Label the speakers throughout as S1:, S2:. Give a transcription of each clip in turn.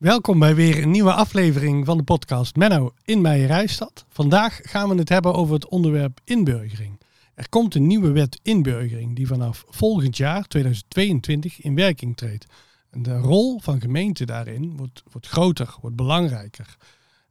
S1: Welkom bij weer een nieuwe aflevering van de podcast Menno in mijn Rijstad. Vandaag gaan we het hebben over het onderwerp inburgering. Er komt een nieuwe wet inburgering die vanaf volgend jaar, 2022, in werking treedt. De rol van gemeenten daarin wordt, wordt groter, wordt belangrijker.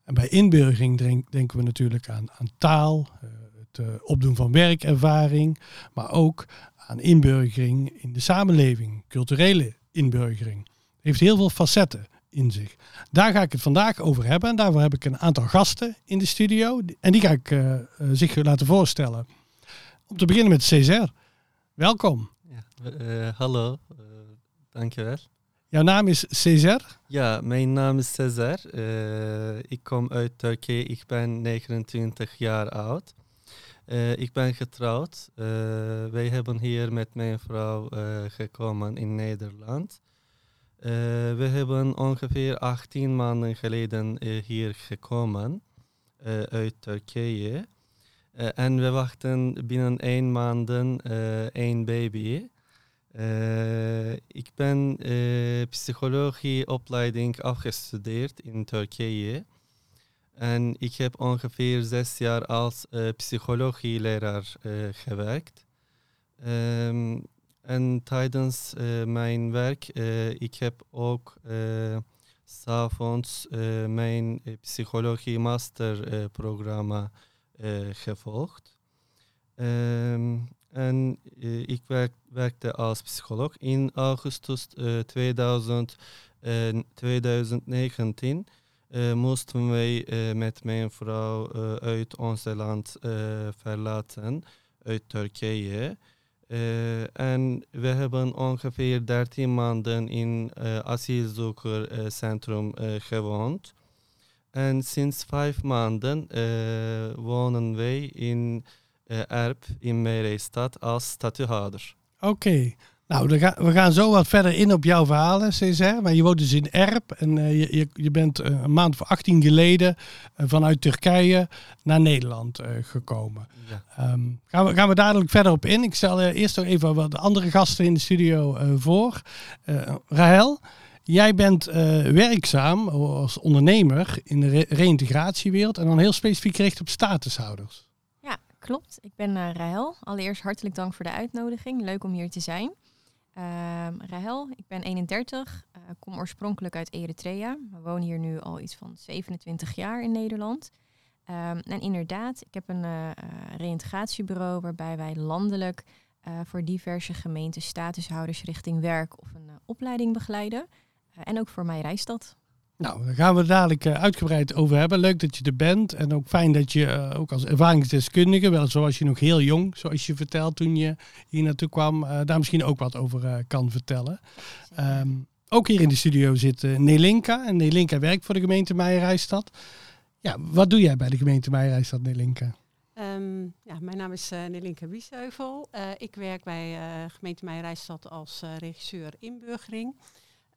S1: En bij inburgering denken we natuurlijk aan, aan taal, eh, het eh, opdoen van werkervaring, maar ook aan inburgering in de samenleving, culturele inburgering. Het heeft heel veel facetten in zich. Daar ga ik het vandaag over hebben. En daarvoor heb ik een aantal gasten in de studio. En die ga ik uh, zich laten voorstellen. Om te beginnen met César. Welkom.
S2: Ja, uh, hallo, uh, dankjewel.
S1: Jouw naam is César?
S2: Ja, mijn naam is César. ik kom uit Turkije. Ik ben 29 jaar oud. ik ben getrouwd. wij hebben hier met mijn vrouw gekomen in Nederland. Uh, we hebben ongeveer 18 maanden geleden uh, hier gekomen uh, uit Turkije. en we wachten binnen één maand één baby. ik ben psychologieopleiding afgestudeerd in Turkije. En ik heb ongeveer zes jaar als psychologieleraar gewerkt. Um, en tijdens uh, mijn werk, uh, ik heb ook uh, s'avonds mijn psychologie masterprogramma gevolgd. Um, en ik werk, werkte als psycholoog. In augustus 2000, 2019 moesten wij met mijn vrouw uit ons land verlaten, uit Turkije. Uh, en we hebben ongeveer 13 maanden in uh, asielzoekerscentrum uh, gewoond. En sinds vijf maanden wonen wij in Erp in Meerestad als statuhouder.
S1: Oké, nou, we gaan zo wat verder in op jouw verhalen, César. Maar je woont dus in Erp en uh, je, je bent uh, een maand voor 18 geleden uh, vanuit Turkije naar Nederland gekomen. Ja. Um, gaan, we, gaan we dadelijk verder op in. Ik stel eerst nog even wat andere gasten in de studio voor. Rahel, jij bent werkzaam als ondernemer in de re reïntegratiewereld en dan heel specifiek gericht op statushouders.
S3: Ja, klopt. Ik ben Rahel. Allereerst hartelijk dank voor de uitnodiging. Leuk om hier te zijn. Um, Rahel, ik ben 31, uh, eh, kom oorspronkelijk uit Eritrea. We wonen hier nu al iets van 27 jaar in Nederland. Um, en inderdaad, ik heb een uh, reïntegratiebureau waarbij wij landelijk voor diverse gemeenten statushouders richting werk of een opleiding begeleiden. en ook voor mijn reisstad.
S1: Nou, daar gaan we dadelijk uh, uitgebreid over hebben. Leuk dat je er bent. En ook fijn dat je uh, ook als ervaringsdeskundige, wel zoals je nog heel jong, zoals je vertelt toen je hier naartoe kwam, uh, daar misschien ook wat over kan vertellen. Um, ook hier in de studio zit Nelinka. En Nelinka werkt voor de gemeente Meijerijstad. Ja, wat doe jij bij de gemeente Meijerijstad, Nelinka?
S4: Um, ja, mijn naam is uh, Nelinka Wiesheuvel. ik werk bij gemeente Meijerijstad als regisseur inburgering.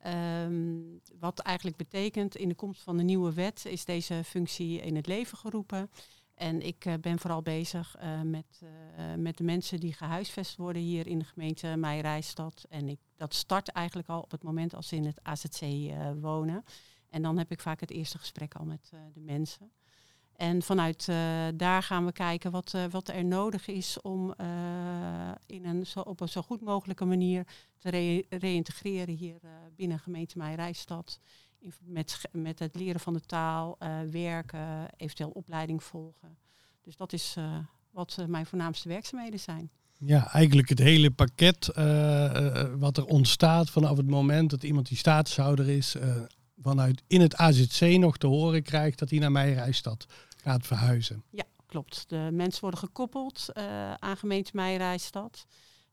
S4: Um, wat eigenlijk betekent, in de komst van de nieuwe wet is deze functie in het leven geroepen. En ik uh, ben vooral bezig uh, met, uh, met de mensen die gehuisvest worden hier in de gemeente Meijerijstad. En ik, dat start eigenlijk al op het moment als ze in het AZC wonen. En dan heb ik vaak het eerste gesprek al met de mensen. En vanuit uh, daar gaan we kijken wat, uh, wat er nodig is om uh, in een op een zo goed mogelijke manier te re reïntegreren hier binnen gemeente Meijerijstad. Met, met het leren van de taal, werken, eventueel opleiding volgen. Dus dat is wat mijn voornaamste werkzaamheden zijn.
S1: Ja, eigenlijk het hele pakket wat er ontstaat vanaf het moment dat iemand die statushouder is, vanuit in het AZC nog te horen krijgt dat hij naar Meijerijstad gaat verhuizen.
S4: Ja, klopt. De mensen worden gekoppeld uh, aan gemeente Meijerijstad.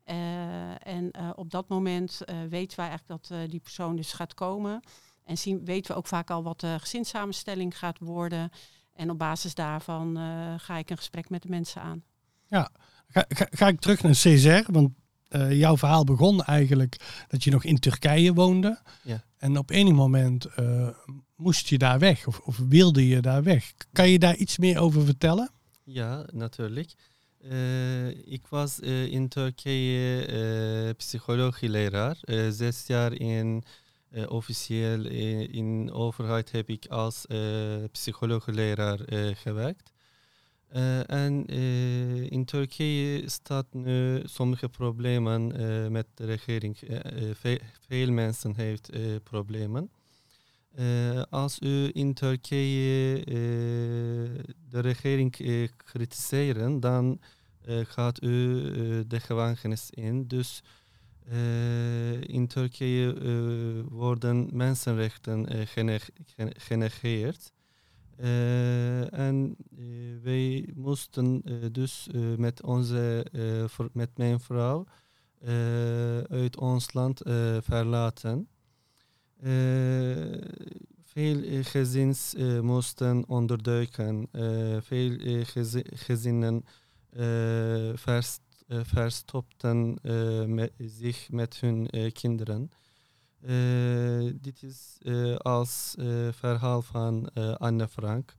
S4: Uh, en uh, op dat moment weten wij eigenlijk dat die persoon dus gaat komen. En zien, weten we ook vaak al wat de gezinssamenstelling gaat worden. En op basis daarvan ga ik een gesprek met de mensen aan.
S1: Ja, ga, ga, ga ik terug naar Césaire, want uh, jouw verhaal begon eigenlijk dat je nog in Turkije woonde. Ja. En op enig moment uh, moest je daar weg of, of, wilde je daar weg. Kan je daar iets meer over vertellen?
S2: Ja, natuurlijk. Uh, ik was in Turkije psychologieleraar, zes jaar in Uh, officieel in overheid heb ik als psycholoog-leraar gewerkt. En in Turkije staat nu sommige problemen met de regering. Ve veel mensen heeft problemen. als u in Turkije de regering kritiseren, dan gaat u de gevangenis in. Dus in Turkije worden mensenrechten genegeerd. En wij moesten dus met, onze, met mijn vrouw uit ons land verlaten. veel gezins moesten onderduiken. veel gezinnen verst verstopten zich met hun kinderen. Dit is als verhaal van Anne Frank.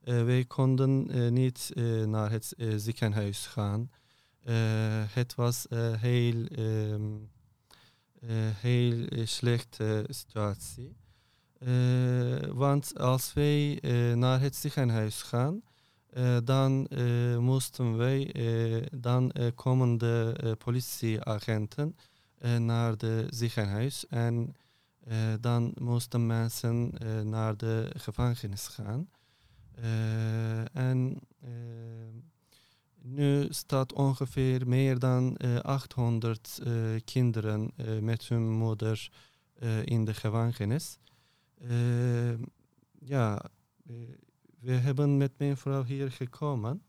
S2: wij konden niet naar het ziekenhuis gaan. het was een heel, um, heel slechte situatie. want als wij naar het ziekenhuis gaan, uh, dan uh, moesten wij, dan komen de politieagenten naar de ziekenhuis en dan moesten mensen naar de gevangenis gaan. en nu staat ongeveer meer dan 800 kinderen met hun moeder in de gevangenis. ja, we hebben met mijn vrouw hier gekomen.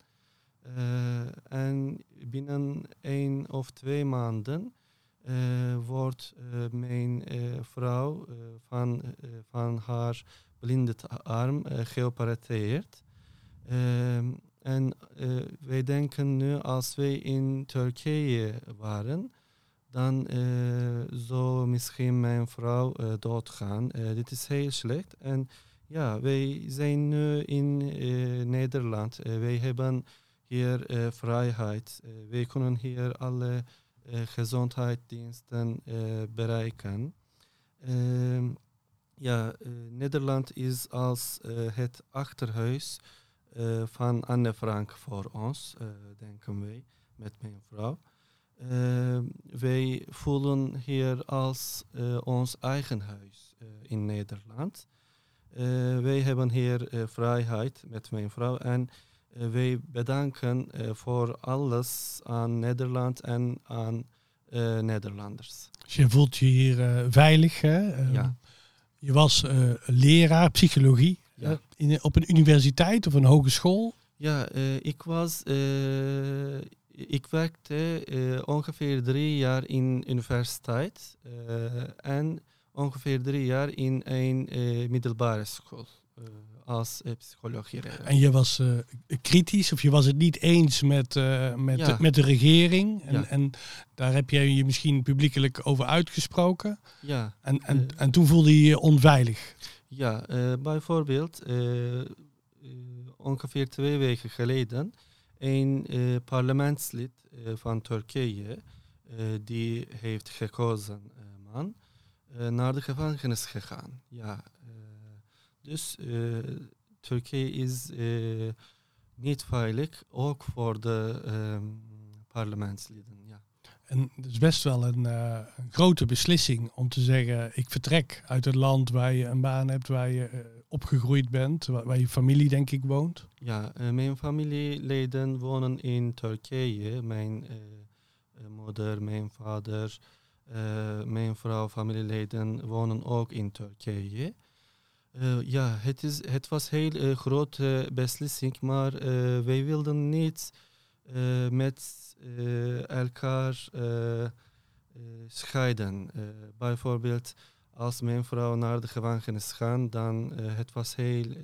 S2: En binnen één of twee maanden wordt uh, mijn vrouw van, van haar blinde arm geopereerd. Ehm, en wij denken nu als wij in Turkije waren, dan zou misschien mijn vrouw doodgaan. dit is heel slecht. En ja, wij zijn nu in Nederland. Wij hebben hier vrijheid. wij kunnen hier alle gezondheidsdiensten bereiken. Ehm, ja, Nederland is als het achterhuis van Anne Frank voor ons, denken wij, met mijn vrouw. Ehm, wij voelen hier als ons eigen huis in Nederland. Wij hebben hier vrijheid met mijn vrouw en wij bedanken voor alles aan Nederland en aan Nederlanders.
S1: Dus je voelt je hier veilig. Hè? Ja. Je was leraar psychologie ja. in, op een universiteit of een hogeschool.
S2: Ja, ik was. ik werkte ongeveer drie jaar in universiteit en ongeveer drie jaar in een uh, middelbare school als uh, psychologie.
S1: En je was kritisch of je was het niet eens met, met, de, met de regering. En, ja. en daar heb jij je misschien publiekelijk over uitgesproken.
S2: Ja.
S1: En, en, en toen voelde je je onveilig.
S2: Ja, bijvoorbeeld ongeveer twee weken geleden een parlementslid van Turkije die heeft gekozen man naar de gevangenis gegaan. Ja, dus uh, Turkije is niet veilig, ook voor de um, parlementsleden. Ja.
S1: En het is best wel een, een, grote beslissing om te zeggen: ik vertrek uit het land waar je een baan hebt, waar je opgegroeid bent, waar, waar, je familie denk ik woont.
S2: Ja, mijn familieleden wonen in Turkije. Mijn moeder, mijn vader. Mijn vrouw, familieleden wonen ook in Turkije. Uh, ja, het, is, het was een heel uh, grote beslissing, maar wij wilden niet met elkaar scheiden. bijvoorbeeld, als mijn vrouw naar de gevangenis gaat, dan het was een heel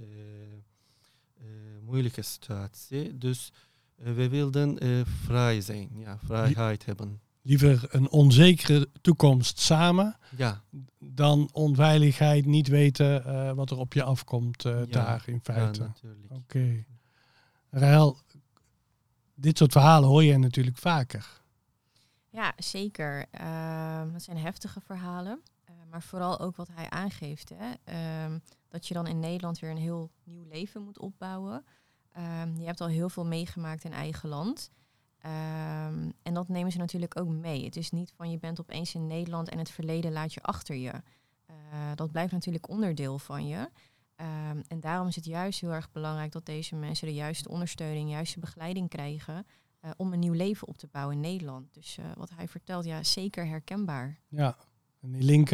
S2: moeilijke situatie. Dus we wilden vrij zijn, ja, vrijheid hebben
S1: liever een onzekere toekomst samen
S2: ja.
S1: dan onveiligheid, niet weten uh, wat er op je afkomt uh, daar in feite.
S2: Ja,
S1: Oké. Okay. Rael, dit soort verhalen hoor je natuurlijk vaker.
S3: Ja, zeker. Uh, dat zijn heftige verhalen. maar vooral ook wat hij aangeeft. Hè? Ehm, dat je dan in Nederland weer een heel nieuw leven moet opbouwen. Ehm, je hebt al heel veel meegemaakt in eigen land. Ehm, en dat nemen ze natuurlijk ook mee. Het is niet van je bent opeens in Nederland en het verleden laat je achter je. Uh, dat blijft natuurlijk onderdeel van je. Um, en daarom is het juist heel erg belangrijk dat deze mensen de juiste ondersteuning, juiste begeleiding krijgen uh, om een nieuw leven op te bouwen in Nederland. Dus uh, wat hij vertelt, ja, zeker herkenbaar.
S1: Ja, en die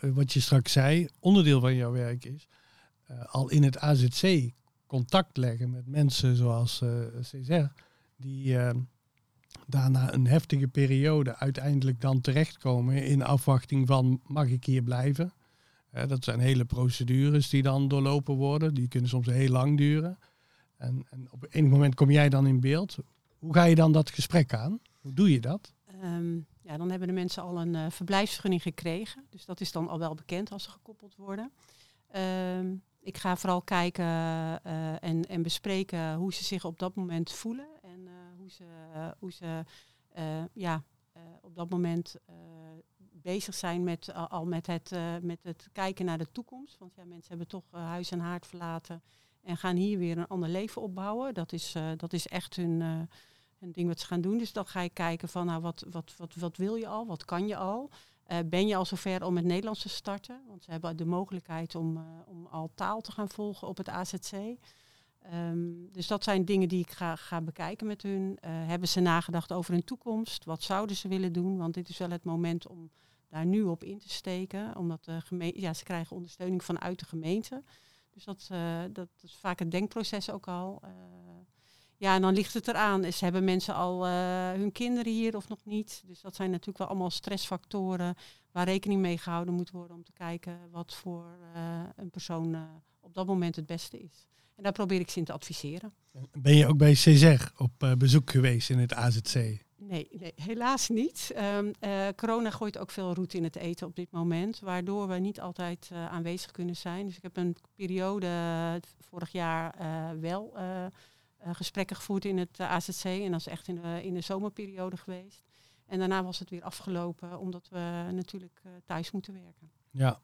S1: wat je straks zei, onderdeel van jouw werk is al in het AZC contact leggen met mensen zoals Césaire, die daarna een heftige periode uiteindelijk dan terechtkomen in afwachting van mag ik hier blijven. dat zijn hele procedures die dan doorlopen worden. Die kunnen soms heel lang duren. En, en op enig moment kom jij dan in beeld. Hoe ga je dan dat gesprek aan? Hoe doe je dat?
S4: Um, ja, dan hebben de mensen al een uh, verblijfsvergunning gekregen. Dus dat is dan al wel bekend als ze gekoppeld worden. Um, ik ga vooral kijken uh, en, en bespreken hoe ze zich op dat moment voelen hoe ze, eh, eh, ja, eh, op dat moment bezig zijn met, al met het, met het kijken naar de toekomst. Want ja, mensen hebben toch huis en haard verlaten en gaan hier weer een ander leven opbouwen. Dat is, dat is echt hun, hun ding wat ze gaan doen. Dus dan ga je kijken van nou, wat, wat, wat, wat wil je al, wat kan je al. ben je al zover om het Nederlands te starten? Want ze hebben de mogelijkheid om, om al taal te gaan volgen op het AZC. Um, dus dat zijn dingen die ik ga, ga bekijken met hun. Uh, hebben ze nagedacht over hun toekomst? Wat zouden ze willen doen? Want dit is wel het moment om daar nu op in te steken. Omdat de gemeente, ja, ze krijgen ondersteuning vanuit de gemeente. Dus dat, uh, dat is vaak het denkproces ook al. Uh, ja, en dan ligt het eraan. Is, hebben mensen al hun kinderen hier of nog niet? Dus dat zijn natuurlijk wel allemaal stressfactoren waar rekening mee gehouden moet worden om te kijken wat voor een persoon op dat moment het beste is. En daar probeer ik ze in te adviseren.
S1: Ben je ook bij Césaire op uh, bezoek geweest in het AZC?
S4: Nee, nee helaas niet. Um, uh, corona gooit ook veel route in het eten op dit moment, waardoor we niet altijd uh, aanwezig kunnen zijn. Dus ik heb een periode vorig jaar wel gesprekken gevoerd in het AZC en dat is echt in de, in de zomerperiode geweest. En daarna was het weer afgelopen, omdat we natuurlijk thuis moeten werken.
S1: Ja.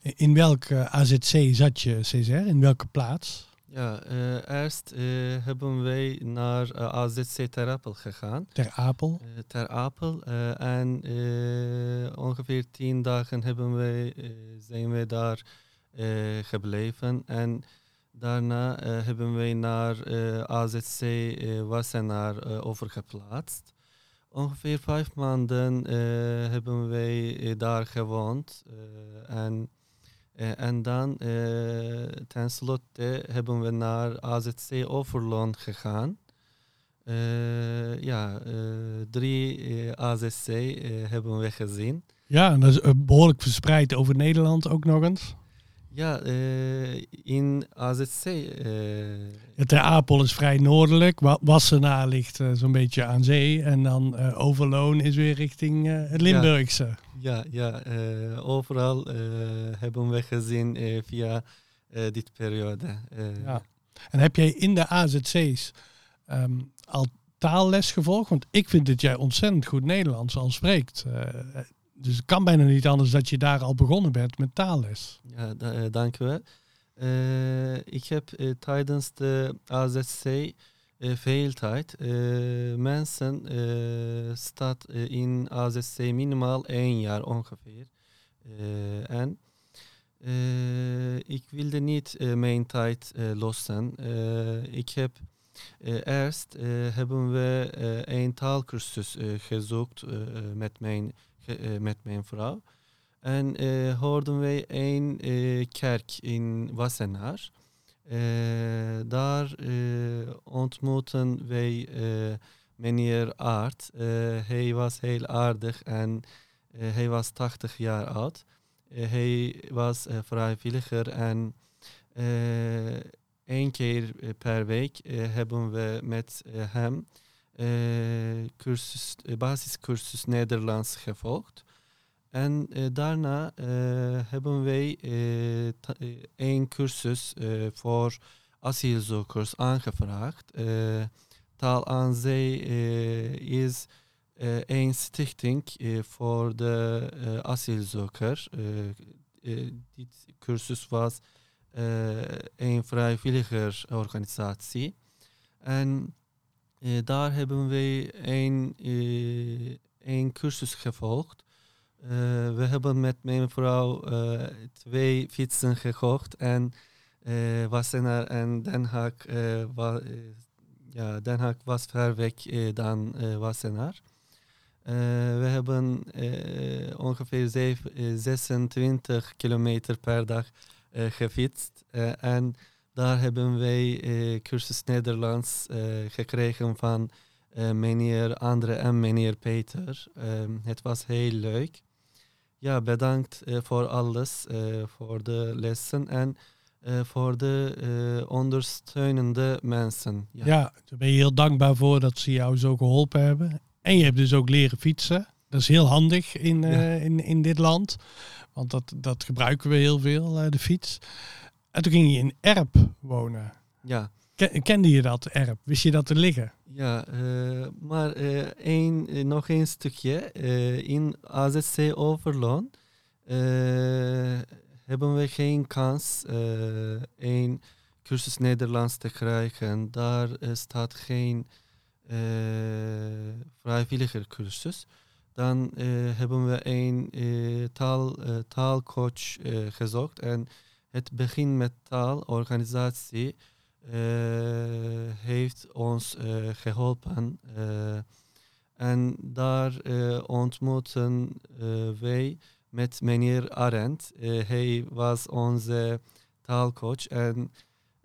S1: In welk AZC zat je, Césaire? In welke plaats?
S2: Ja, uh, eerst uh, hebben wij naar uh, AZC Ter Apel gegaan.
S1: Ter Apel?
S2: ter Apel. en ongeveer tien dagen hebben wij, zijn we daar gebleven. En daarna hebben wij naar AZC Wassenaar overgeplaatst. Ongeveer vijf maanden hebben wij daar gewoond. en en dan uh, tenslotte hebben we naar AZC Overloon gegaan. Uh, ja, drie AZC hebben we gezien.
S1: Ja, en dat is behoorlijk verspreid over Nederland ook nog eens.
S2: Ja, uh, in AZC. Uh,
S1: het Ter Apel is vrij noordelijk. Wassenaar ligt uh, zo'n beetje aan zee. En dan Overloon is weer richting het Limburgse.
S2: Ja, ja, ja overal hebben we gezien via dit periode. Ja.
S1: En heb jij in de AZC's um, al taalles gevolgd? Want ik vind dat jij ontzettend goed Nederlands al spreekt. Dus het kan bijna niet anders dat je daar al begonnen bent met taalles.
S2: Ja, uh, dank u wel. Uh, ik heb uh, tijdens de AZC veel tijd. mensen staat in AZC minimaal één jaar ongeveer. en ik wilde niet mijn tijd lossen. ik heb eerst hebben we een taalkursus gezocht met mijn uh, met mijn vrouw. En uh, hoorden wij een uh, kerk in Wassenaar. daar ontmoeten wij meneer Aard. hij was heel aardig en hij was 80 jaar oud. hij was vrijwilliger en één keer per week hebben we met hem uh, cursus, basiscursus Nederlands gevolgd. En uh, daarna hebben wij een cursus voor asielzoekers aangevraagd. taal aan zee is een stichting voor de asielzoeker. dit cursus was een vrijwilligersorganisatie. En daar hebben we een, een cursus gevolgd. we hebben met mijn vrouw twee fietsen gekocht en Wassenaar en Den Haag, ja, was ver weg dan Wassenaar. Uh, we hebben uh, ongeveer 7, 26 eh, kilometer per dag gefietst. en daar hebben wij cursus Nederlands gekregen van meneer Andre en meneer Peter. Ehm, het was heel leuk. Ja, bedankt voor alles, voor de lessen en voor de ondersteunende mensen.
S1: Ja. ja, daar ben je heel dankbaar voor dat ze jou zo geholpen hebben. En je hebt dus ook leren fietsen. Dat is heel handig in, uh, in, in dit land. Want dat, dat gebruiken we heel veel, uh, de fiets. En toen ging je in Erp wonen.
S2: Ja.
S1: kende je dat, Erp? Wist je dat te liggen?
S2: Ja, uh, maar een, nog een stukje. in AZC Overloon hebben we geen kans een cursus Nederlands te krijgen. Daar staat geen vrijwilligercursus. Dan hebben we een taal, taalcoach gezocht. En het begin met taalorganisatie heeft ons geholpen. en daar ontmoeten wij met meneer Arendt. hij was onze taalcoach en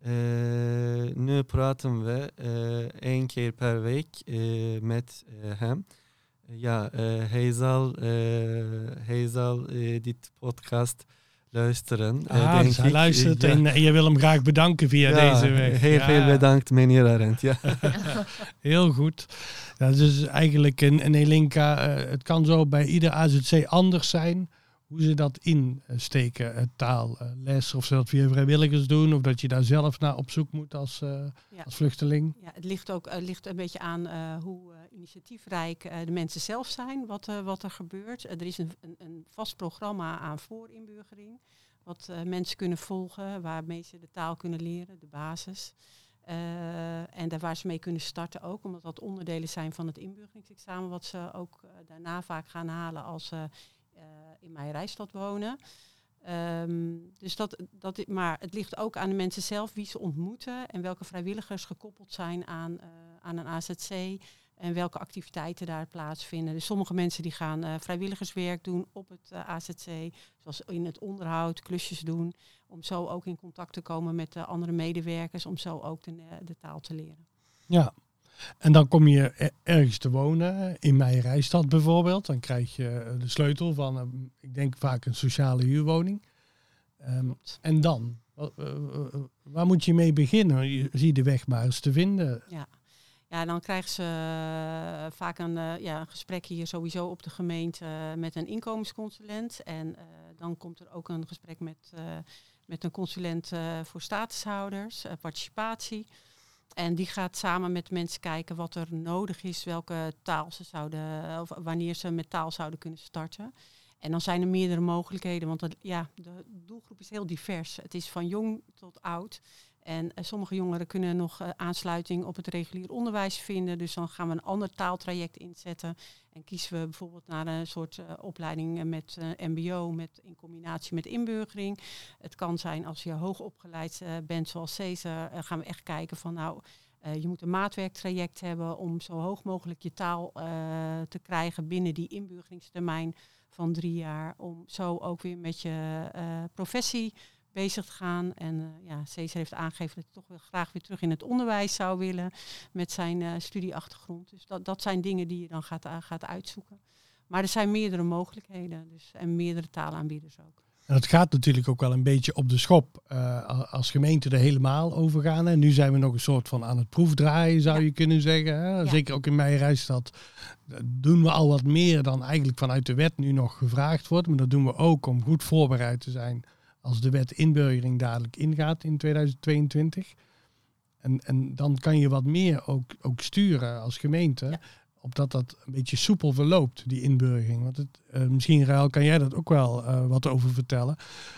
S2: uh, nu praten we uh, één keer per week met hem. Ja, hij zal, hij zal dit podcast luisteren.
S1: Ah, dus hij luistert ja. en je wil hem graag bedanken via
S2: ja,
S1: deze weg.
S2: Heel ja. veel bedankt, meneer Arendt. Ja.
S1: heel goed. Dat is dus eigenlijk een, een Elinka. het kan zo bij ieder AZC anders zijn hoe ze dat insteken, het taalles, of ze dat via vrijwilligers doen, of dat je daar zelf naar op zoek moet als, uh, ja. als vluchteling.
S4: Ja, het ligt ook uh, ligt een beetje aan uh, hoe initiatiefrijk de mensen zelf zijn, wat, wat er gebeurt. er is een, een, vast programma aan voorinburgering, wat mensen kunnen volgen, waarmee ze de taal kunnen leren, de basis. en daar waar ze mee kunnen starten ook, omdat dat onderdelen zijn van het inburgeringsexamen, wat ze ook daarna vaak gaan halen als in mijn reisstad wonen. Ehm, dus dat, dat, maar het ligt ook aan de mensen zelf wie ze ontmoeten en welke vrijwilligers gekoppeld zijn aan, aan een AZC en welke activiteiten daar plaatsvinden. Dus sommige mensen die gaan uh, vrijwilligerswerk doen op het uh, eh, AZC, zoals in het onderhoud, klusjes doen, om zo ook in contact te komen met de andere medewerkers, om zo ook de, de taal te leren.
S1: Ja, en dan kom je ergens te wonen, in mijn rijstad bijvoorbeeld. Dan krijg je de sleutel van, ik denk vaak een sociale huurwoning. Um, en dan? waar moet je mee beginnen? Je ziet de weg maar eens te vinden.
S4: Ja. Ja, dan krijgen ze uh, vaak een, uh, ja, een gesprek hier sowieso op de gemeente met een inkomensconsulent. En dan komt er ook een gesprek met, met een consulent voor statushouders, participatie. En die gaat samen met mensen kijken wat er nodig is, welke taal ze zouden, of wanneer ze met taal zouden kunnen starten. En dan zijn er meerdere mogelijkheden, want dat, ja, de doelgroep is heel divers. Het is van jong tot oud. En uh, sommige jongeren kunnen nog uh, aansluiting op het regulier onderwijs vinden. Dus dan gaan we een ander taaltraject inzetten. En kiezen we bijvoorbeeld naar een soort uh, opleiding met MBO met, in combinatie met inburgering. Het kan zijn als je hoogopgeleid bent, zoals Cesar, gaan we echt kijken van nou. je moet een maatwerktraject hebben om zo hoog mogelijk je taal te krijgen binnen die inburgeringstermijn van drie jaar. Om zo ook weer met je professie bezig te gaan. En uh, ja, Cesar heeft aangegeven dat hij toch wel graag weer terug in het onderwijs zou willen met zijn uh, studieachtergrond. Dus dat, dat zijn dingen die je dan gaat, uh, gaat uitzoeken. Maar er zijn meerdere mogelijkheden dus, en meerdere taalaanbieders ook.
S1: En het gaat natuurlijk ook wel een beetje op de schop als gemeente er helemaal over gaan. En nu zijn we nog een soort van aan het proefdraaien, zou je kunnen zeggen. Hè? Zeker ook in mijn reisstad doen we al wat meer dan eigenlijk vanuit de wet nu nog gevraagd wordt. Maar dat doen we ook om goed voorbereid te zijn als de wet inburgering dadelijk ingaat in 2022. En, en dan kan je wat meer ook, ook sturen als gemeente. op dat dat een beetje soepel verloopt, die inburgering. Want het, uh, misschien, Rael, kan jij dat ook wel uh, wat over vertellen.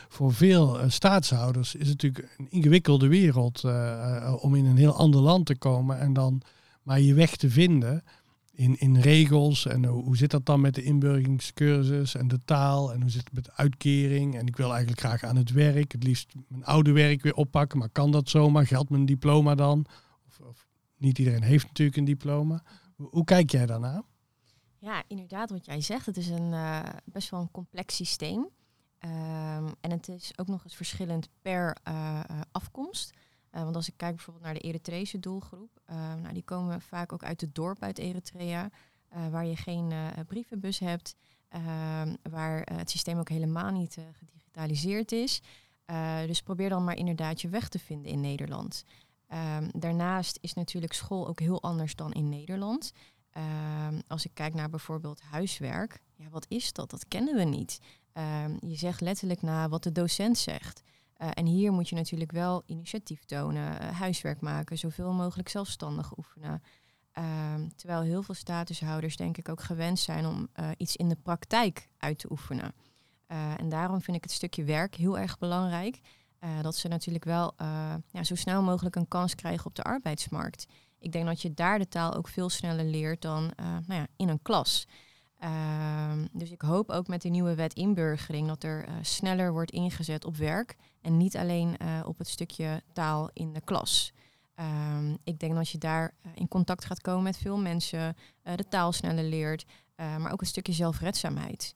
S1: Voor veel uh, staatshouders is het natuurlijk een ingewikkelde wereld om in een heel ander land te komen en dan maar je weg te vinden in, in regels. En hoe, zit dat dan met de inburgeringscursus en de taal en hoe zit het met uitkering? En ik wil eigenlijk graag aan het werk, het liefst mijn oude werk weer oppakken, maar kan dat zomaar? Geldt mijn diploma dan? Of, of niet iedereen heeft natuurlijk een diploma. Hoe kijk jij daarnaar?
S3: Ja, inderdaad, wat jij zegt. Het is een uh, best wel een complex systeem. Um, en het is ook nog eens verschillend per uh, afkomst. Uh, want als ik kijk bijvoorbeeld naar de Eritrese doelgroep, nou, die komen vaak ook uit het dorp uit Eritrea, waar je geen brievenbus hebt, ehm, waar het systeem ook helemaal niet gedigitaliseerd is. dus probeer dan maar inderdaad je weg te vinden in Nederland. Um, daarnaast is natuurlijk school ook heel anders dan in Nederland. Um, als ik kijk naar bijvoorbeeld huiswerk, ja, wat is dat? Dat kennen we niet. Je zegt letterlijk na wat de docent zegt. Uh, en hier moet je natuurlijk wel initiatief tonen, uh, huiswerk maken, zoveel mogelijk zelfstandig oefenen. terwijl heel veel statushouders denk ik ook gewend zijn om uh, iets in de praktijk uit te oefenen. en daarom vind ik het stukje werk heel erg belangrijk. Dat ze natuurlijk wel ja, zo snel mogelijk een kans krijgen op de arbeidsmarkt. Ik denk dat je daar de taal ook veel sneller leert dan nou ja, in een klas. Ehm, dus ik hoop ook met de nieuwe wet inburgering dat er sneller wordt ingezet op werk en niet alleen op het stukje taal in de klas. Um, ik denk dat je daar in contact gaat komen met veel mensen, de taal sneller leert, maar ook een stukje zelfredzaamheid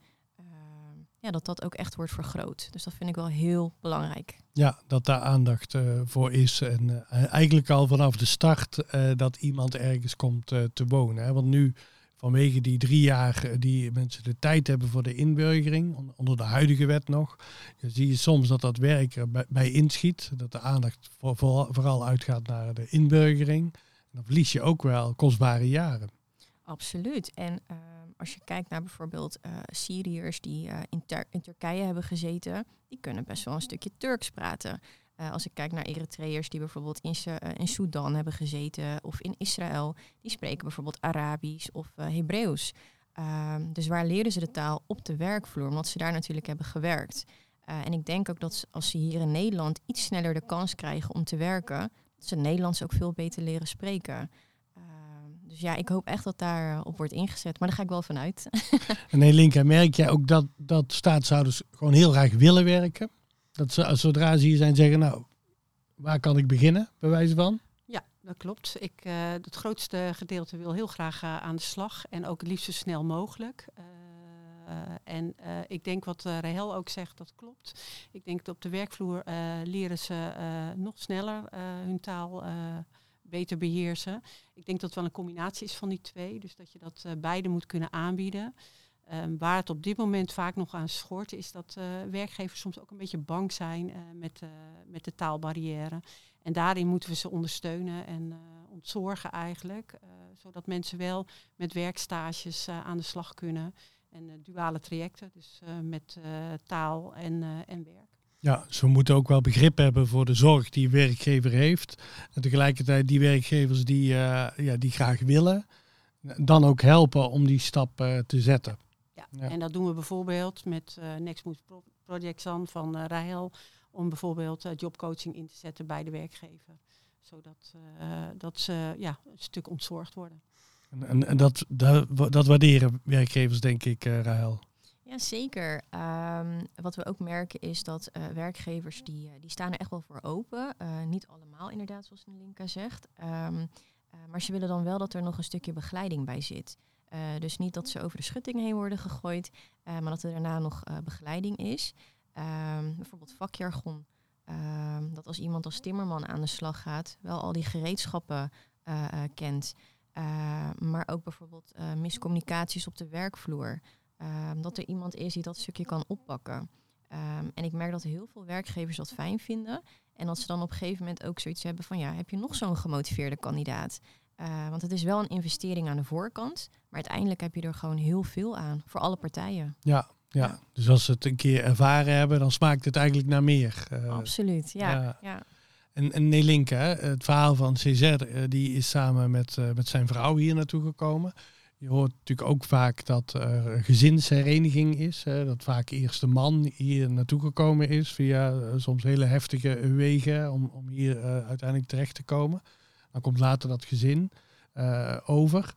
S3: ja, dat dat ook echt wordt vergroot. Dus dat vind ik wel heel belangrijk.
S1: Ja, dat daar aandacht voor is. En eigenlijk al vanaf de start dat iemand ergens komt te wonen. Hè? Want nu, vanwege die drie jaar die mensen de tijd hebben voor de inburgering, onder de huidige wet nog, zie je soms dat dat werk er bij, inschiet. Dat de aandacht voor, voor, vooral uitgaat naar de inburgering. Dan verlies je ook wel kostbare jaren.
S3: Absoluut. En als je kijkt naar bijvoorbeeld uh, Syriërs die in, in, Turkije hebben gezeten, die kunnen best wel een stukje Turks praten. Uh, als ik kijk naar Eritreërs die bijvoorbeeld in, in Sudan hebben gezeten of in Israël, die spreken bijvoorbeeld Arabisch of Hebreeuws. Ehm, dus waar leren ze de taal? Op de werkvloer, omdat ze daar natuurlijk hebben gewerkt. en ik denk ook dat als ze hier in Nederland iets sneller de kans krijgen om te werken, dat ze Nederlands ook veel beter leren spreken. Dus ja, ik hoop echt dat daar op wordt ingezet. Maar daar ga ik wel vanuit.
S1: en nee, Linka, merk jij ook dat, dat staatshouders gewoon heel graag willen werken? Dat ze zodra ze hier zijn zeggen, nou, waar kan ik beginnen, bij wijze van?
S4: Ja, dat klopt. Ik, uh, het grootste gedeelte wil heel graag uh, aan de slag. En ook het liefst zo snel mogelijk. Uh, en ik denk wat uh, ook zegt, dat klopt. Ik denk dat op de werkvloer leren ze nog sneller hun taal beter beheersen. Ik denk dat het wel een combinatie is van die twee. Dus dat je dat beide moet kunnen aanbieden. Um, waar het op dit moment vaak nog aan schort, is dat uh, werkgevers soms ook een beetje bang zijn uh, met, met de taalbarrière. En daarin moeten we ze ondersteunen en ontzorgen eigenlijk. zodat mensen wel met werkstages aan de slag kunnen. En duale trajecten, dus met taal en, en werk.
S1: Ja, ze moeten ook wel begrip hebben voor de zorg die werkgever heeft. En tegelijkertijd die werkgevers die, ja, die graag willen, dan ook helpen om die stap te zetten.
S4: Ja, ja, en dat doen we bijvoorbeeld met uh, Next Move Project van uh, Rahel, om bijvoorbeeld jobcoaching in te zetten bij de werkgever. Zodat dat ze ja, een stuk ontzorgd worden.
S1: En, en, en dat, dat, dat, waarderen werkgevers, denk ik, Rahel.
S3: Ja, zeker. Um, wat we ook merken is dat uh, werkgevers die, die staan er echt wel voor open. Uh, niet allemaal inderdaad, zoals Linka zegt. Um, maar ze willen dan wel dat er nog een stukje begeleiding bij zit. Dus niet dat ze over de schutting heen worden gegooid, maar dat er daarna nog begeleiding is. Um, bijvoorbeeld vakjargon. dat als iemand als timmerman aan de slag gaat, wel al die gereedschappen kent. maar ook bijvoorbeeld miscommunicaties op de werkvloer. Dat er iemand is die dat stukje kan oppakken. En ik merk dat heel veel werkgevers dat fijn vinden. En dat ze dan op een gegeven moment ook zoiets hebben van ja, heb je nog zo'n gemotiveerde kandidaat? Uh, want het is wel een investering aan de voorkant. Maar uiteindelijk heb je er gewoon heel veel aan voor alle partijen.
S1: Ja, ja. dus als ze het een keer ervaren hebben, dan smaakt het eigenlijk naar meer.
S3: Uh, Absoluut, ja. ja. ja.
S1: En, en Nelinke, het verhaal van CZ, uh, die is samen met, met zijn vrouw hier naartoe gekomen je hoort natuurlijk ook vaak dat er gezinshereniging is. Hè, dat vaak eerst de man hier naartoe gekomen is via eh, soms hele heftige wegen om, om hier eh, uiteindelijk terecht te komen. Dan komt later dat gezin eh, over.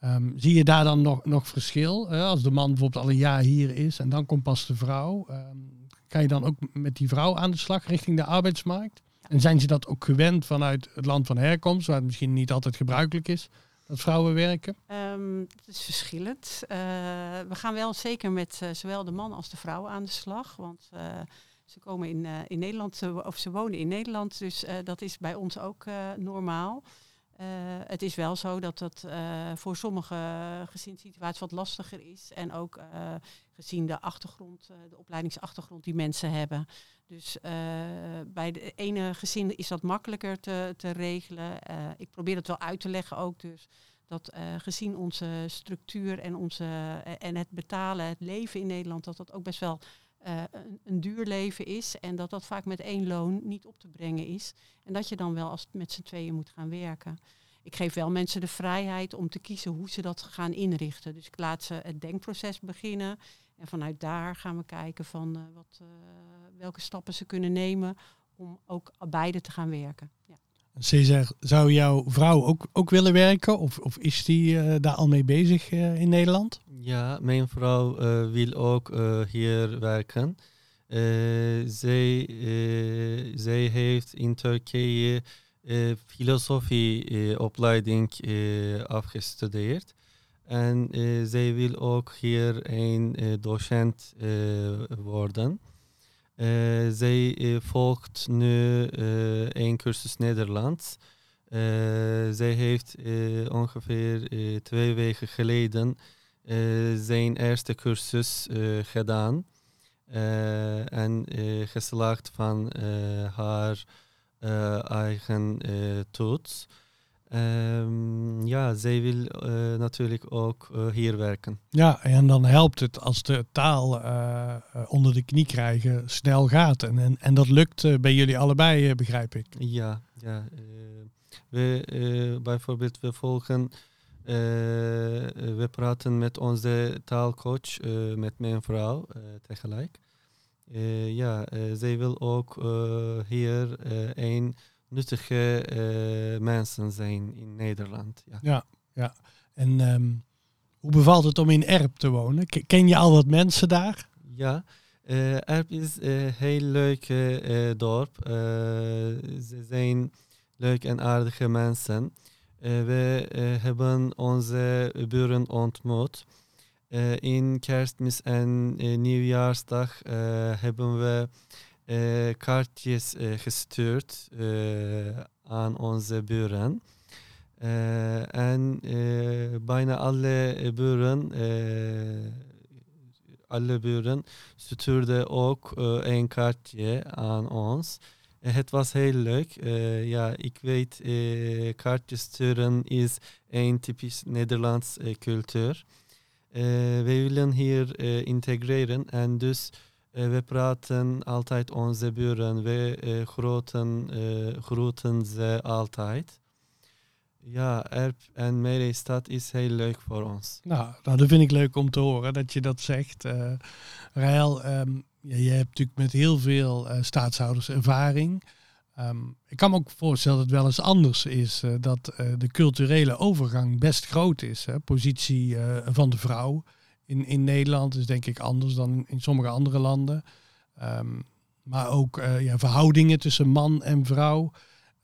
S1: Ehm, zie je daar dan nog, nog verschil? als de man bijvoorbeeld al een jaar hier is en dan komt pas de vrouw. ehm, kan je dan ook met die vrouw aan de slag richting de arbeidsmarkt? En zijn ze dat ook gewend vanuit het land van herkomst, waar het misschien niet altijd gebruikelijk is dat vrouwen werken?
S4: Ehm, het is verschillend. Eh, we gaan wel zeker met eh, zowel de man als de vrouw aan de slag. Want ze komen in, eh, in Nederland, of ze wonen in Nederland. Dus eh, dat is bij ons ook eh, normaal. Het is wel zo dat dat voor sommige gezinssituaties wat lastiger is. En ook gezien de achtergrond, de opleidingsachtergrond die mensen hebben. Dus bij de ene gezin is dat makkelijker te, te regelen. Ik probeer het wel uit te leggen ook. Dus dat gezien onze structuur en, onze, en het betalen, het leven in Nederland, dat dat ook best wel eh, een, duur leven is. En dat dat vaak met één loon niet op te brengen is. En dat je dan wel als met z'n tweeën moet gaan werken. Ik geef wel mensen de vrijheid om te kiezen hoe ze dat gaan inrichten. Dus ik laat ze het denkproces beginnen. En vanuit daar gaan we kijken van eh, wat, eh, welke stappen ze kunnen nemen om ook beide te gaan werken. Ja.
S1: Cesar, zou jouw vrouw ook, ook willen werken? Of, of is die eh, daar al mee bezig eh, in Nederland?
S2: Ja, mijn vrouw eh, wil ook hier werken. Zij, zij heeft in Turkije filosofieopleiding afgestudeerd. En zij wil ook hier een docent worden. Eh, zij eh, volgt nu eh, een cursus Nederlands. Zij heeft ongeveer twee weken geleden zijn eerste cursus gedaan. En geslaagd van haar eigen toets. Ehm, ja, zij wil eh, natuurlijk ook eh, hier werken.
S1: Ja, en dan helpt het als de taal eh, onder de knie krijgen snel gaat. En, en, en dat lukt bij jullie allebei, begrijp ik.
S2: Ja, ja. we, bijvoorbeeld, we volgen, we praten met onze taalcoach, met mijn vrouw tegelijk. Ja, zij wil ook hier een nuttige eh, mensen zijn in Nederland. Ja.
S1: En ehm, hoe bevalt het om in Erp te wonen? Ken je al wat mensen daar?
S2: Ja, eh Erp is een heel leuk eh, dorp. Eh, ze zijn leuk en aardige mensen. Eh, we eh, hebben onze buren ontmoet. Eh, in kerstmis en eh, nieuwjaarsdag eh, hebben we eh, kaartjes eh, gestuurd eh, aan onze buren. Eh, en eh, bijna alle buren, eh, alle buren stuurden ook eh, een kaartje aan ons. Het was heel leuk. Ja, ik weet, kaartjes sturen is een typisch Nederlands cultuur. We willen hier integreren en dus we praten altijd onze buren. We eh, groeten, eh, groeten ze altijd. Ja, Erp en Meerestad is heel leuk voor ons.
S1: Nou, nou, dat vind ik leuk om te horen dat je dat zegt. Eh ja, je hebt natuurlijk met heel veel eh, staatshouders ervaring. Ehm, ik kan me ook voorstellen dat het wel eens anders is. eh, dat eh, de culturele overgang best groot is. Hè? Positie eh, van de vrouw in, in Nederland is denk ik anders dan in sommige andere landen. Ehm, maar ook eh, ja, verhoudingen tussen man en vrouw.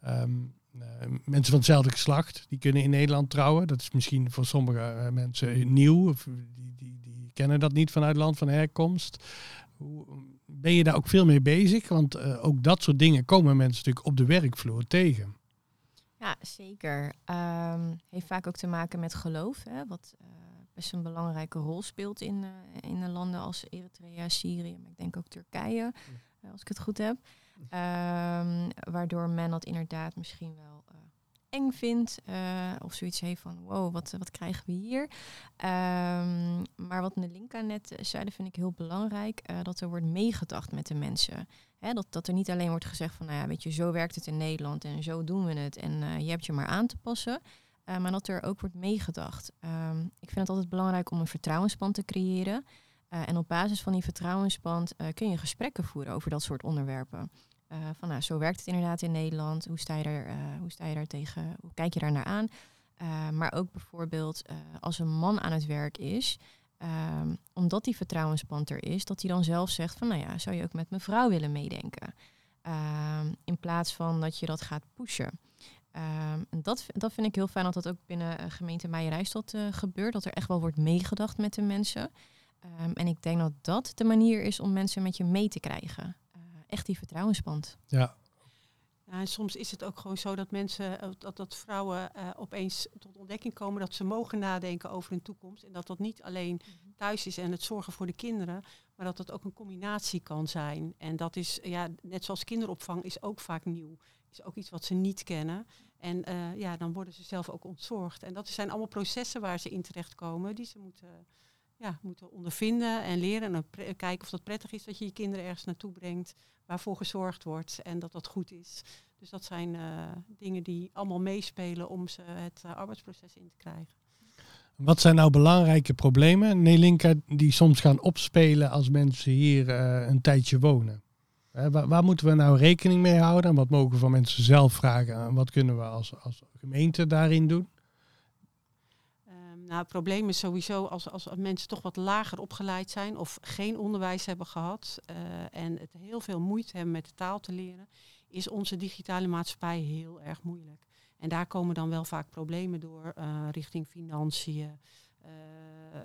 S1: Ehm, eh, mensen van hetzelfde geslacht, die kunnen in Nederland trouwen. Dat is misschien voor sommige eh, mensen nieuw. Of die, die, die kennen dat niet vanuit land van herkomst. Ben je daar ook veel mee bezig? Want ook dat soort dingen komen mensen natuurlijk op de werkvloer tegen.
S3: Ja, zeker. Ehm, heeft vaak ook te maken met geloof, hè, wat best een belangrijke rol speelt in, eh, in de landen als Eritrea, Syrië, maar ik denk ook Turkije, eh, als ik het goed heb. Ehm, waardoor men dat inderdaad misschien wel eh, eng vindt of zoiets heeft van wow, wat, wat krijgen we hier? Ehm, maar wat Nelinka net zei, dat vind ik heel belangrijk, dat er wordt meegedacht met de mensen. Hè, dat, dat er niet alleen wordt gezegd van, nou ja, weet je, zo werkt het in Nederland en zo doen we het en je hebt je maar aan te passen. Uh, maar dat er ook wordt meegedacht. Um, ik vind het altijd belangrijk om een vertrouwensband te creëren. Uh, en op basis van die vertrouwensband uh, kun je gesprekken voeren over dat soort onderwerpen. van nou, zo werkt het inderdaad in Nederland. Hoe sta je daar, hoe sta je daar tegen? Hoe kijk je daar naar aan? maar ook bijvoorbeeld als een man aan het werk is, um, omdat die vertrouwensband er is, dat hij dan zelf zegt van nou ja, zou je ook met mijn vrouw willen meedenken? Um, in plaats van dat je dat gaat pushen. Um, en dat, dat vind ik heel fijn dat dat ook binnen uh, gemeente Meijerijstad uh, gebeurt. Dat er echt wel wordt meegedacht met de mensen. Um, en ik denk dat dat de manier is om mensen met je mee te krijgen. Uh, echt die vertrouwensband.
S1: Ja.
S4: ja. En soms is het ook gewoon zo dat mensen, dat, dat vrouwen opeens tot ontdekking komen dat ze mogen nadenken over hun toekomst. En dat dat niet alleen mhm. thuis is en het zorgen voor de kinderen, maar dat dat ook een combinatie kan zijn. En dat is, ja, net zoals kinderopvang, is ook vaak nieuw is ook iets wat ze niet kennen. En uh, ja, dan worden ze zelf ook ontzorgd. En dat zijn allemaal processen waar ze in terechtkomen, die ze moeten, ja, moeten ondervinden en leren. En kijken of dat prettig is dat je je kinderen ergens naartoe brengt, waarvoor gezorgd wordt en dat dat goed is. Dus dat zijn uh, dingen die allemaal meespelen om ze het uh, arbeidsproces in te krijgen.
S1: Wat zijn nou belangrijke problemen, Nelinka, die soms gaan opspelen als mensen hier een tijdje wonen? Waar, moeten we nou rekening mee houden? En wat mogen we van mensen zelf vragen? En wat kunnen we als, als gemeente daarin doen?
S4: Um, nou, het probleem is sowieso als, als mensen toch wat lager opgeleid zijn of geen onderwijs hebben gehad uh, en het heel veel moeite hebben met de taal te leren, is onze digitale maatschappij heel erg moeilijk. En daar komen dan wel vaak problemen door uh, richting financiën, uh,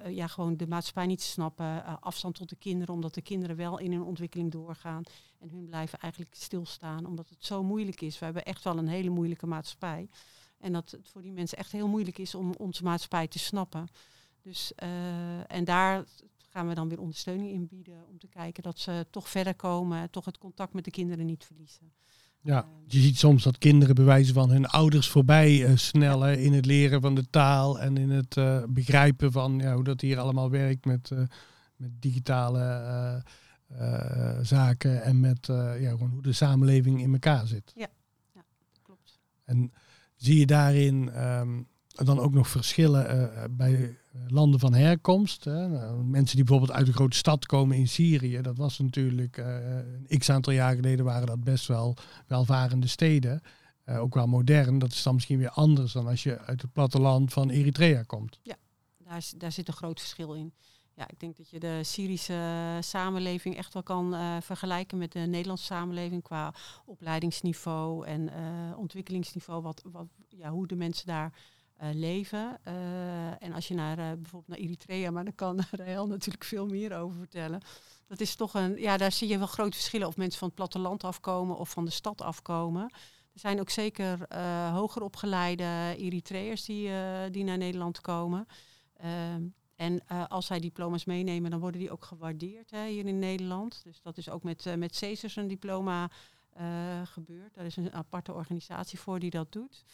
S4: ja, gewoon de maatschappij niet te snappen, uh, afstand tot de kinderen, omdat de kinderen wel in hun ontwikkeling doorgaan en hun blijven eigenlijk stilstaan, omdat het zo moeilijk is. We hebben echt wel een hele moeilijke maatschappij. En dat het voor die mensen echt heel moeilijk is om onze maatschappij te snappen. Dus, uh, en daar gaan we dan weer ondersteuning in bieden om te kijken dat ze toch verder komen, toch het contact met de kinderen niet verliezen.
S1: Ja, je ziet soms dat kinderen bewijzen van hun ouders voorbij uh, snellen in het leren van de taal en in het uh, begrijpen van ja, hoe dat hier allemaal werkt met, uh, met digitale zaken en met ja, gewoon hoe de samenleving in elkaar zit.
S4: Ja, ja klopt.
S1: En zie je daarin um, dan ook nog verschillen bij landen van herkomst. Hè. Nou, mensen die bijvoorbeeld uit een grote stad komen in Syrië, dat was natuurlijk uh, een x aantal jaar geleden waren dat best wel welvarende steden. Uh, ook wel modern. Dat is dan misschien weer anders dan als je uit het platteland van Eritrea komt.
S4: Ja, daar, daar zit een groot verschil in. Ja, ik denk dat je de Syrische samenleving echt wel kan vergelijken met de Nederlandse samenleving qua opleidingsniveau en ontwikkelingsniveau. Wat, wat, ja, hoe de mensen daar uh, leven. Uh, en als je naar uh, bijvoorbeeld naar Eritrea, maar daar kan Rael natuurlijk veel meer over vertellen. Dat is toch een, ja, daar zie je wel grote verschillen of mensen van het platteland afkomen of van de stad afkomen. Er zijn ook zeker hoger opgeleide Eritreërs die, die naar Nederland komen. Ehm, en als zij diploma's meenemen, dan worden die ook gewaardeerd hè, hier in Nederland. Dus dat is ook met, met een diploma gebeurd. Daar is een aparte organisatie voor die dat doet.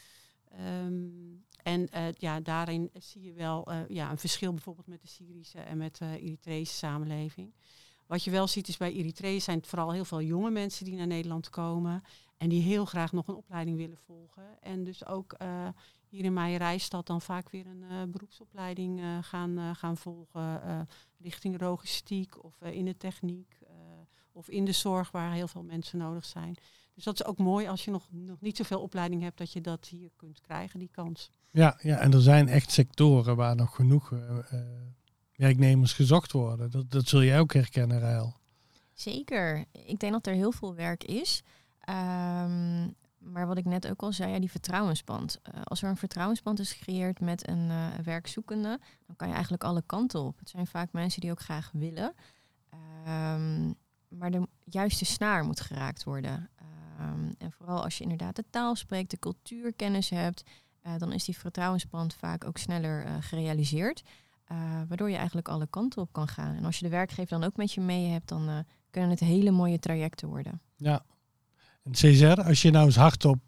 S4: Um, en uh, ja, daarin zie je wel uh, ja, een verschil bijvoorbeeld met de Syrische en met de uh, Eritrese samenleving. Wat je wel ziet is bij Eritreërs zijn het vooral heel veel jonge mensen die naar Nederland komen. En die heel graag nog een opleiding willen volgen. En dus ook hier in Meijerijstad dan vaak weer een beroepsopleiding gaan, gaan volgen. richting logistiek of in de techniek. of in de zorg waar heel veel mensen nodig zijn. Dus dat is ook mooi als je nog, nog niet zoveel opleiding hebt, dat je dat hier kunt krijgen, die kans.
S1: Ja, ja en er zijn echt sectoren waar nog genoeg uh, werknemers gezocht worden. Dat, dat zul jij ook herkennen, Rael.
S3: Zeker. Ik denk dat er heel veel werk is. Um, maar wat ik net ook al zei, ja, die vertrouwensband. Uh, als er een vertrouwensband is gecreëerd met een uh, werkzoekende, dan kan je eigenlijk alle kanten op. Het zijn vaak mensen die ook graag willen. Um, maar de juiste snaar moet geraakt worden. Um, en vooral als je inderdaad de taal spreekt, de cultuurkennis hebt, uh, dan is die vertrouwensband vaak ook sneller uh, gerealiseerd. Uh, waardoor je eigenlijk alle kanten op kan gaan. En als je de werkgever dan ook met je mee hebt, dan kunnen het hele mooie trajecten worden.
S1: Ja. En César, als je nou eens hardop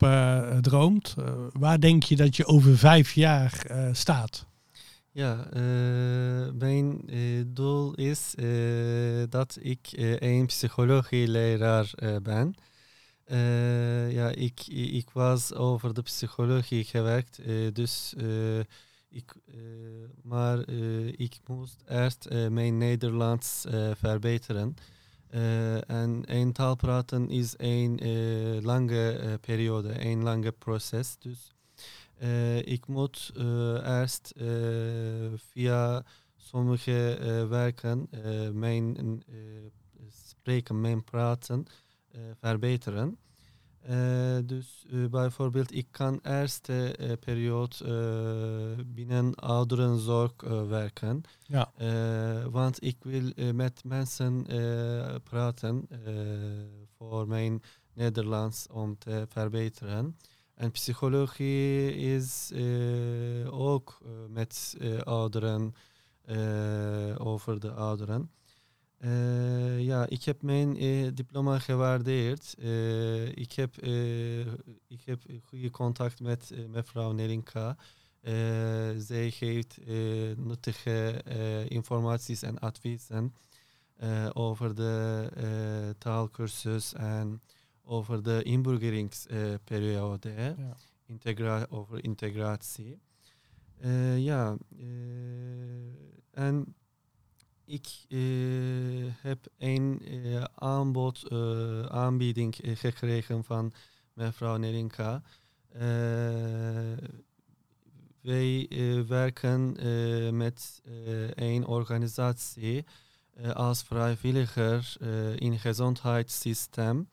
S1: droomt, waar denk je dat je over vijf jaar staat?
S2: Ja, mijn doel is dat ik een psychologieleraar ben. Uh, ja, ik, ik was over de psychologie gewerkt, uh, dus uh, ik, maar ik moest eerst mijn Nederlands verbeteren. en een taal praten is een lange periode, een lange proces. Dus ik moet eerst via sommige werken mijn spreken, mijn praten eh, verbeteren. Uh, dus uh, bijvoorbeeld, ik kan eerste uh, periode binnen ouderenzorg werken.
S1: Ja.
S2: want ik wil met mensen praten voor mijn Nederlands om te verbeteren. En psychologie is ook met ouderen, over de ouderen. Uh, ja, ik heb mijn uh, diploma gewaardeerd. Uh, ik, heb, ik heb goede contact met mevrouw Nelinka. zij geeft nuttige informaties en adviezen over de taalkursus en over de inburgeringsperiode. Ja. Integra over integratie. ja, en ik uh, heb een uh, aanbod, uh, aanbieding gekregen van mevrouw Nerinka. wij werken met een organisatie als vrijwilliger in het gezondheidssysteem.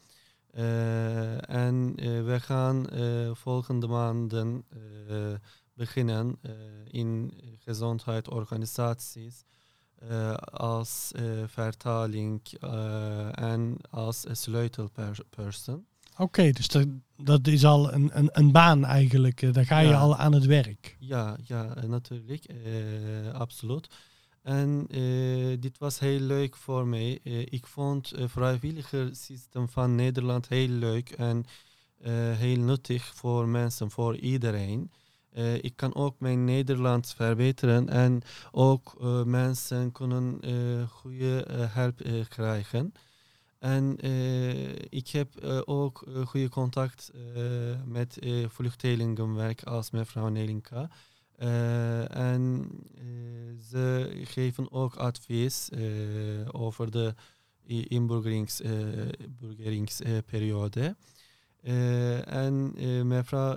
S2: en we gaan volgende maanden beginnen in gezondheidsorganisaties. Uh, als uh, vertaling uh, en als sleutelperson.
S1: Oké, okay, dus dat, dat, is al een, een, een baan eigenlijk. Daar ga je al aan het werk.
S2: Ja, ja natuurlijk. absoluut. En dit was heel leuk voor mij. ik vond het vrijwilligerssysteem van Nederland heel leuk en heel nuttig voor mensen, voor iedereen. Uh, ik kan ook mijn Nederlands verbeteren en ook uh, mensen kunnen uh, goede hulp krijgen. En ik heb ook goede contact met vluchtelingenwerk als mevrouw Nelinka. en ze geven ook advies over de inburgeringsperiode. en mevrouw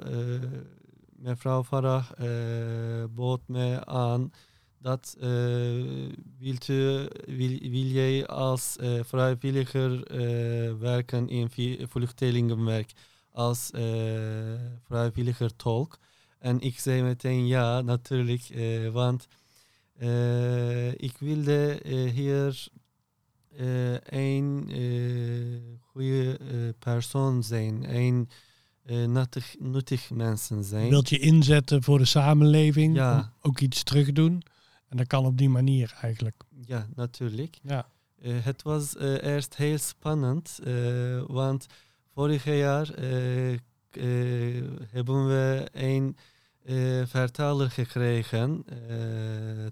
S2: mevrouw Farah uh, bood me aan dat uh, wilt u, wil, wil jij als uh, vrijwilliger werken in vluchtelingenwerk als vrijwilliger tolk. En ik zei meteen ja, natuurlijk, want ik wilde hier een goede persoon zijn, een uh, nuttig, nuttig mensen zijn.
S1: Wilt je inzetten voor de samenleving, ja. ook iets terug doen. En dat kan op die manier eigenlijk.
S2: Ja, natuurlijk.
S1: Ja.
S2: Uh, het was uh, eerst heel spannend, want vorig jaar hebben we een vertaler gekregen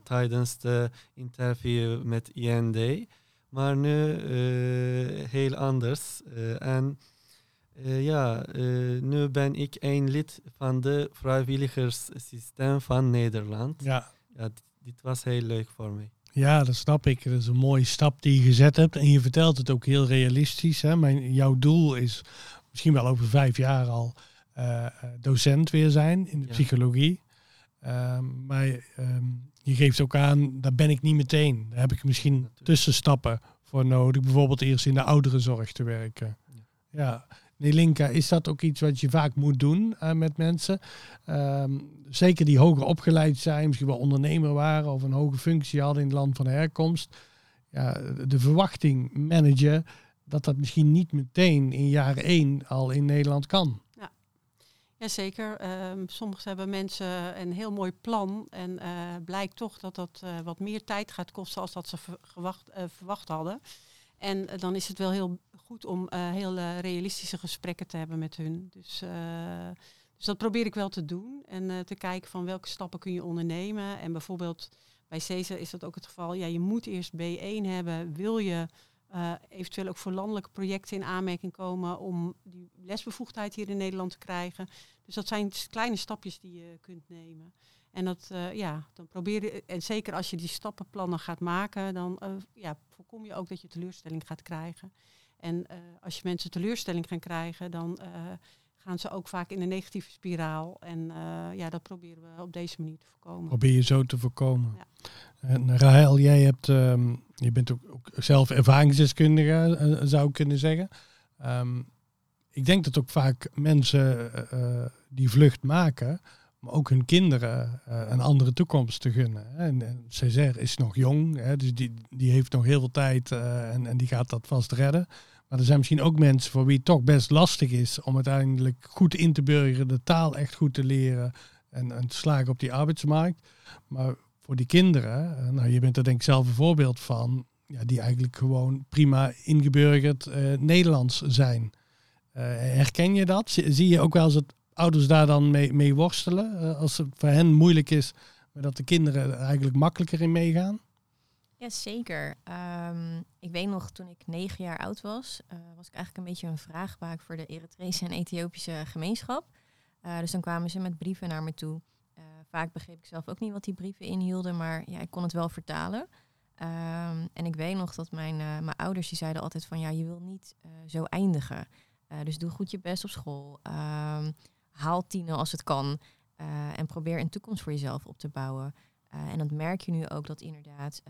S2: tijdens de interview met IND. Maar nu heel anders. en uh, ja, uh, nu ben ik een lid van de vrijwilligerssysteem van Nederland.
S1: Ja.
S2: ja dit, was heel leuk voor mij.
S1: Ja, dat snap ik. Dat is een mooie stap die je gezet hebt. En je vertelt het ook heel realistisch. Hè? Mijn, jouw doel is misschien wel over vijf jaar al uh, docent weer zijn in de psychologie. Um, maar um, je geeft ook aan, daar ben ik niet meteen. Daar heb ik misschien tussenstappen voor nodig. Bijvoorbeeld eerst in de ouderenzorg te werken. ja. ja. Nelinka, is dat ook iets wat je vaak moet doen uh, met mensen? Um, zeker die hoger opgeleid zijn, misschien wel ondernemer waren of een hoge functie hadden in het land van herkomst. Ja, de verwachting managen dat dat misschien niet meteen in jaar één al in Nederland kan.
S4: Ja. Jazeker. Um, soms hebben mensen een heel mooi plan en uh, blijkt toch dat dat uh, wat meer tijd gaat kosten als dat ze verwacht hadden. En dan is het wel heel goed om uh, heel uh, realistische gesprekken te hebben met hun. Dus, uh, dus dat probeer ik wel te doen. En te kijken van welke stappen kun je ondernemen. En bijvoorbeeld bij CESA is dat ook het geval. Ja, je moet eerst B1 hebben. Wil je eventueel ook voor landelijke projecten in aanmerking komen om die lesbevoegdheid hier in Nederland te krijgen. Dus dat zijn kleine stapjes die je kunt nemen. En dat, ja, dan probeer en zeker als je die stappenplannen gaat maken, dan ja, voorkom je ook dat je teleurstelling gaat krijgen. En als je mensen teleurstelling gaan krijgen, dan gaan ze ook vaak in een negatieve spiraal. En uh, ja, dat proberen we op deze manier te voorkomen.
S1: Probeer je zo te voorkomen. Ja. En Rahel, jij hebt, um, je bent ook, ook zelf ervaringsdeskundige, uh, zou ik kunnen zeggen. Um, ik denk dat ook vaak mensen uh, die vlucht maken, maar ook hun kinderen een andere toekomst te gunnen. Hè. En, en Césaire is nog jong, hè, dus die, die heeft nog heel veel tijd en, en die gaat dat vast redden. Maar er zijn misschien ook mensen voor wie het toch best lastig is om uiteindelijk goed in te burgeren, de taal echt goed te leren en, te slagen op die arbeidsmarkt. Maar voor die kinderen, eh, nou je bent er denk ik zelf een voorbeeld van, ja, die eigenlijk gewoon prima ingeburgerd uh, Nederlands zijn. Uh, herken je dat? Zie je ook wel eens dat ouders daar dan mee, worstelen? Als het voor hen moeilijk is, maar dat de kinderen er eigenlijk makkelijker in meegaan?
S3: Ja, zeker. Ehm, ik weet nog, toen ik negen jaar oud was, uh, was ik eigenlijk een beetje een vraagbaak voor de Eritrese en Ethiopische gemeenschap. Uh, dus dan kwamen ze met brieven naar me toe. Uh, vaak begreep ik zelf ook niet wat die brieven inhielden, maar ja, ik kon het wel vertalen. Um, en ik weet nog dat mijn, mijn ouders die zeiden altijd van ja, je wil niet zo eindigen. dus doe goed je best op school. Um, haal tienen als het kan. en probeer een toekomst voor jezelf op te bouwen. en dat merk je nu ook dat inderdaad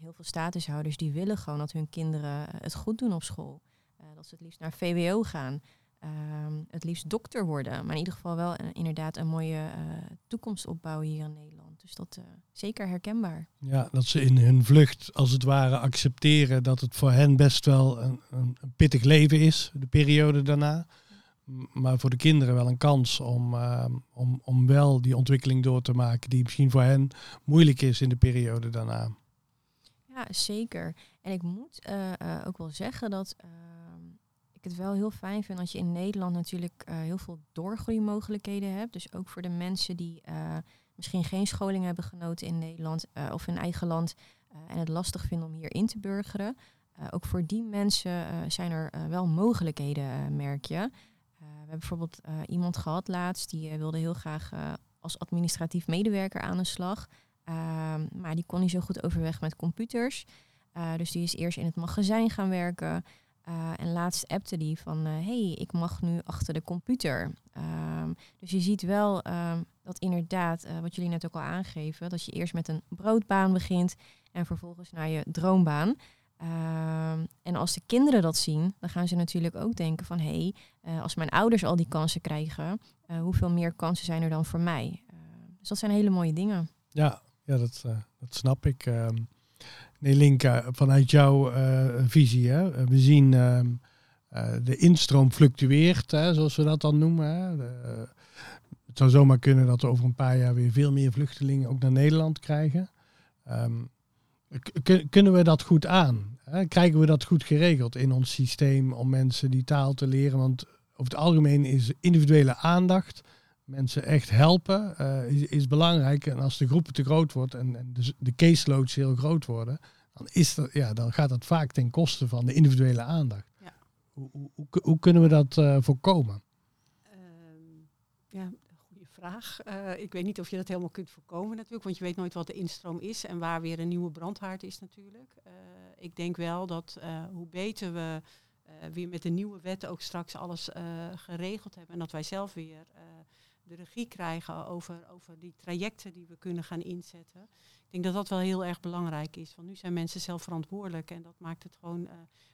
S3: heel veel statushouders die willen gewoon dat hun kinderen het goed doen op school. Uh, dat ze het liefst naar VWO gaan. Ehm, het liefst dokter worden. Maar in ieder geval wel uh, inderdaad een mooie uh, toekomst opbouwen hier in Nederland. Dus dat zeker herkenbaar.
S1: Ja, dat ze in hun vlucht als het ware accepteren dat het voor hen best wel een pittig leven is, de periode daarna. Maar voor de kinderen wel een kans om, ehm, om, om wel die ontwikkeling door te maken die misschien voor hen moeilijk is in de periode daarna.
S3: Ja, zeker. En ik moet uh, uh, ook wel zeggen dat uh, ik het wel heel fijn vind dat je in Nederland natuurlijk eh, heel veel doorgroeimogelijkheden hebt. Dus ook voor de mensen die misschien geen scholing hebben genoten in Nederland of in eigen land en het lastig vinden om hier in te burgeren. ook voor die mensen zijn er wel mogelijkheden, merk je. we hebben bijvoorbeeld iemand gehad laatst, die wilde heel graag als administratief medewerker aan de slag. Ehm, maar die kon niet zo goed overweg met computers. Uh, dus die is eerst in het magazijn gaan werken. Uh, en laatst appte die van, hé, uh, hey, ik mag nu achter de computer. Um, dus je ziet wel um, dat inderdaad, wat jullie net ook al aangeven, dat je eerst met een broodbaan begint en vervolgens naar je droombaan. en als de kinderen dat zien, dan gaan ze natuurlijk ook denken van, hé, hey, als mijn ouders al die kansen krijgen, hoeveel meer kansen zijn er dan voor mij? dus dat zijn hele mooie dingen.
S1: Ja, ja, dat, uh, dat snap ik. Uh, nee, Linka, vanuit jouw uh, visie, hè? we zien uh, de instroom fluctueert, hè, zoals we dat dan noemen. Hè? De, het zou zomaar kunnen dat we over een paar jaar weer veel meer vluchtelingen ook naar Nederland krijgen. Um, kunnen we dat goed aan? Hè? Krijgen we dat goed geregeld in ons systeem om mensen die taal te leren? Want over het algemeen is individuele aandacht mensen echt helpen uh, is, is, belangrijk. En als de groepen te groot wordt en, en de, de caseloads heel groot worden, dan, is dat, ja, dan gaat dat vaak ten koste van de individuele aandacht. Ja. Hoe, hoe, hoe, kunnen we dat uh, voorkomen?
S4: Um, ja, goede vraag. Uh, ik weet niet of je dat helemaal kunt voorkomen natuurlijk, want je weet nooit wat de instroom is en waar weer een nieuwe brandhaard is natuurlijk. ik denk wel dat hoe beter we weer met de nieuwe wet ook straks alles geregeld hebben en dat wij zelf weer de regie krijgen over, over die trajecten die we kunnen gaan inzetten. Ik denk dat dat wel heel erg belangrijk is. Want nu zijn mensen zelf verantwoordelijk en dat maakt het gewoon uh,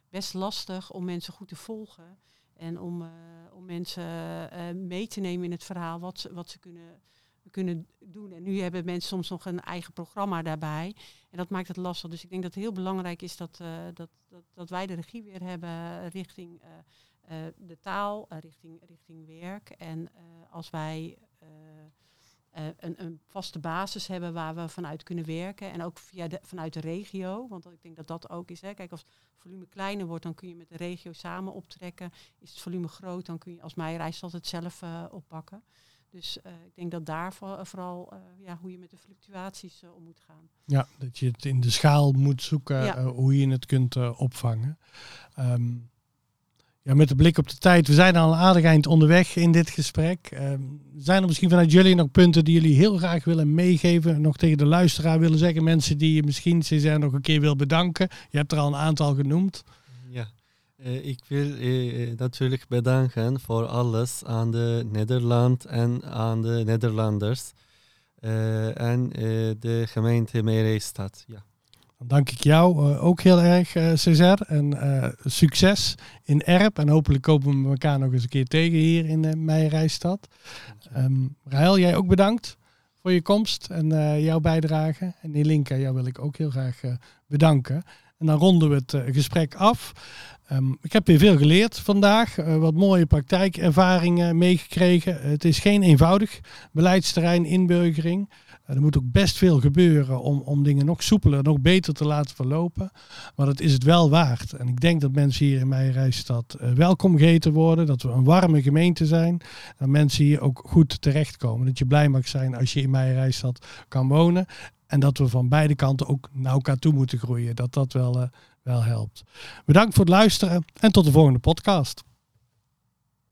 S4: best lastig om mensen goed te volgen. En om, uh, om mensen uh, mee te nemen in het verhaal wat, ze, wat ze kunnen, kunnen doen. En nu hebben mensen soms nog een eigen programma daarbij. En dat maakt het lastig. Dus ik denk dat het heel belangrijk is dat, dat, dat, dat wij de regie weer hebben richting de taal uh, richting, richting werk. En uh, als wij een, een, vaste basis hebben waar we vanuit kunnen werken. En ook via de, vanuit de regio. Want ik denk dat dat ook is. Hè. Kijk, als het volume kleiner wordt, dan kun je met de regio samen optrekken. Is het volume groot, dan kun je als mij reist altijd zelf oppakken. Dus ik denk dat daar vooral ja, hoe je met de fluctuaties om moet gaan.
S1: Ja, dat je het in de schaal moet zoeken hoe je het kunt opvangen. Um, ja, met de blik op de tijd, we zijn al een aardig eind onderweg in dit gesprek. Uh, zijn er misschien vanuit jullie nog punten die jullie heel graag willen meegeven? Nog tegen de luisteraar willen zeggen? Mensen die je misschien César nog een keer wil bedanken? Je hebt er al een aantal genoemd.
S2: Ja, uh, ik wil uh, natuurlijk bedanken voor alles aan de Nederland en aan de Nederlanders. en de gemeente Meerestad. Ja.
S1: Dan dank ik jou uh, ook heel erg, uh, César. En uh, succes in Erp. En hopelijk komen we elkaar nog eens een keer tegen hier in uh, Meijerijstad. Um, Rahel, jij ook bedankt voor je komst en jouw bijdrage. En Nelinka, jou wil ik ook heel graag bedanken. En dan ronden we het gesprek af. Um, ik heb weer veel geleerd vandaag, wat mooie praktijkervaringen meegekregen. Het is geen eenvoudig beleidsterrein inburgering. Er moet ook best veel gebeuren om, om dingen nog soepeler, nog beter te laten verlopen. Maar dat is het wel waard. En ik denk dat mensen hier in Meijerijstad uh, welkom geheten worden. Dat we een warme gemeente zijn. Dat mensen hier ook goed terechtkomen. Dat je blij mag zijn als je in Meijerijstad kan wonen. En dat we van beide kanten ook naar elkaar toe moeten groeien. Dat dat wel, uh, wel helpt. Bedankt voor het luisteren en tot de volgende podcast.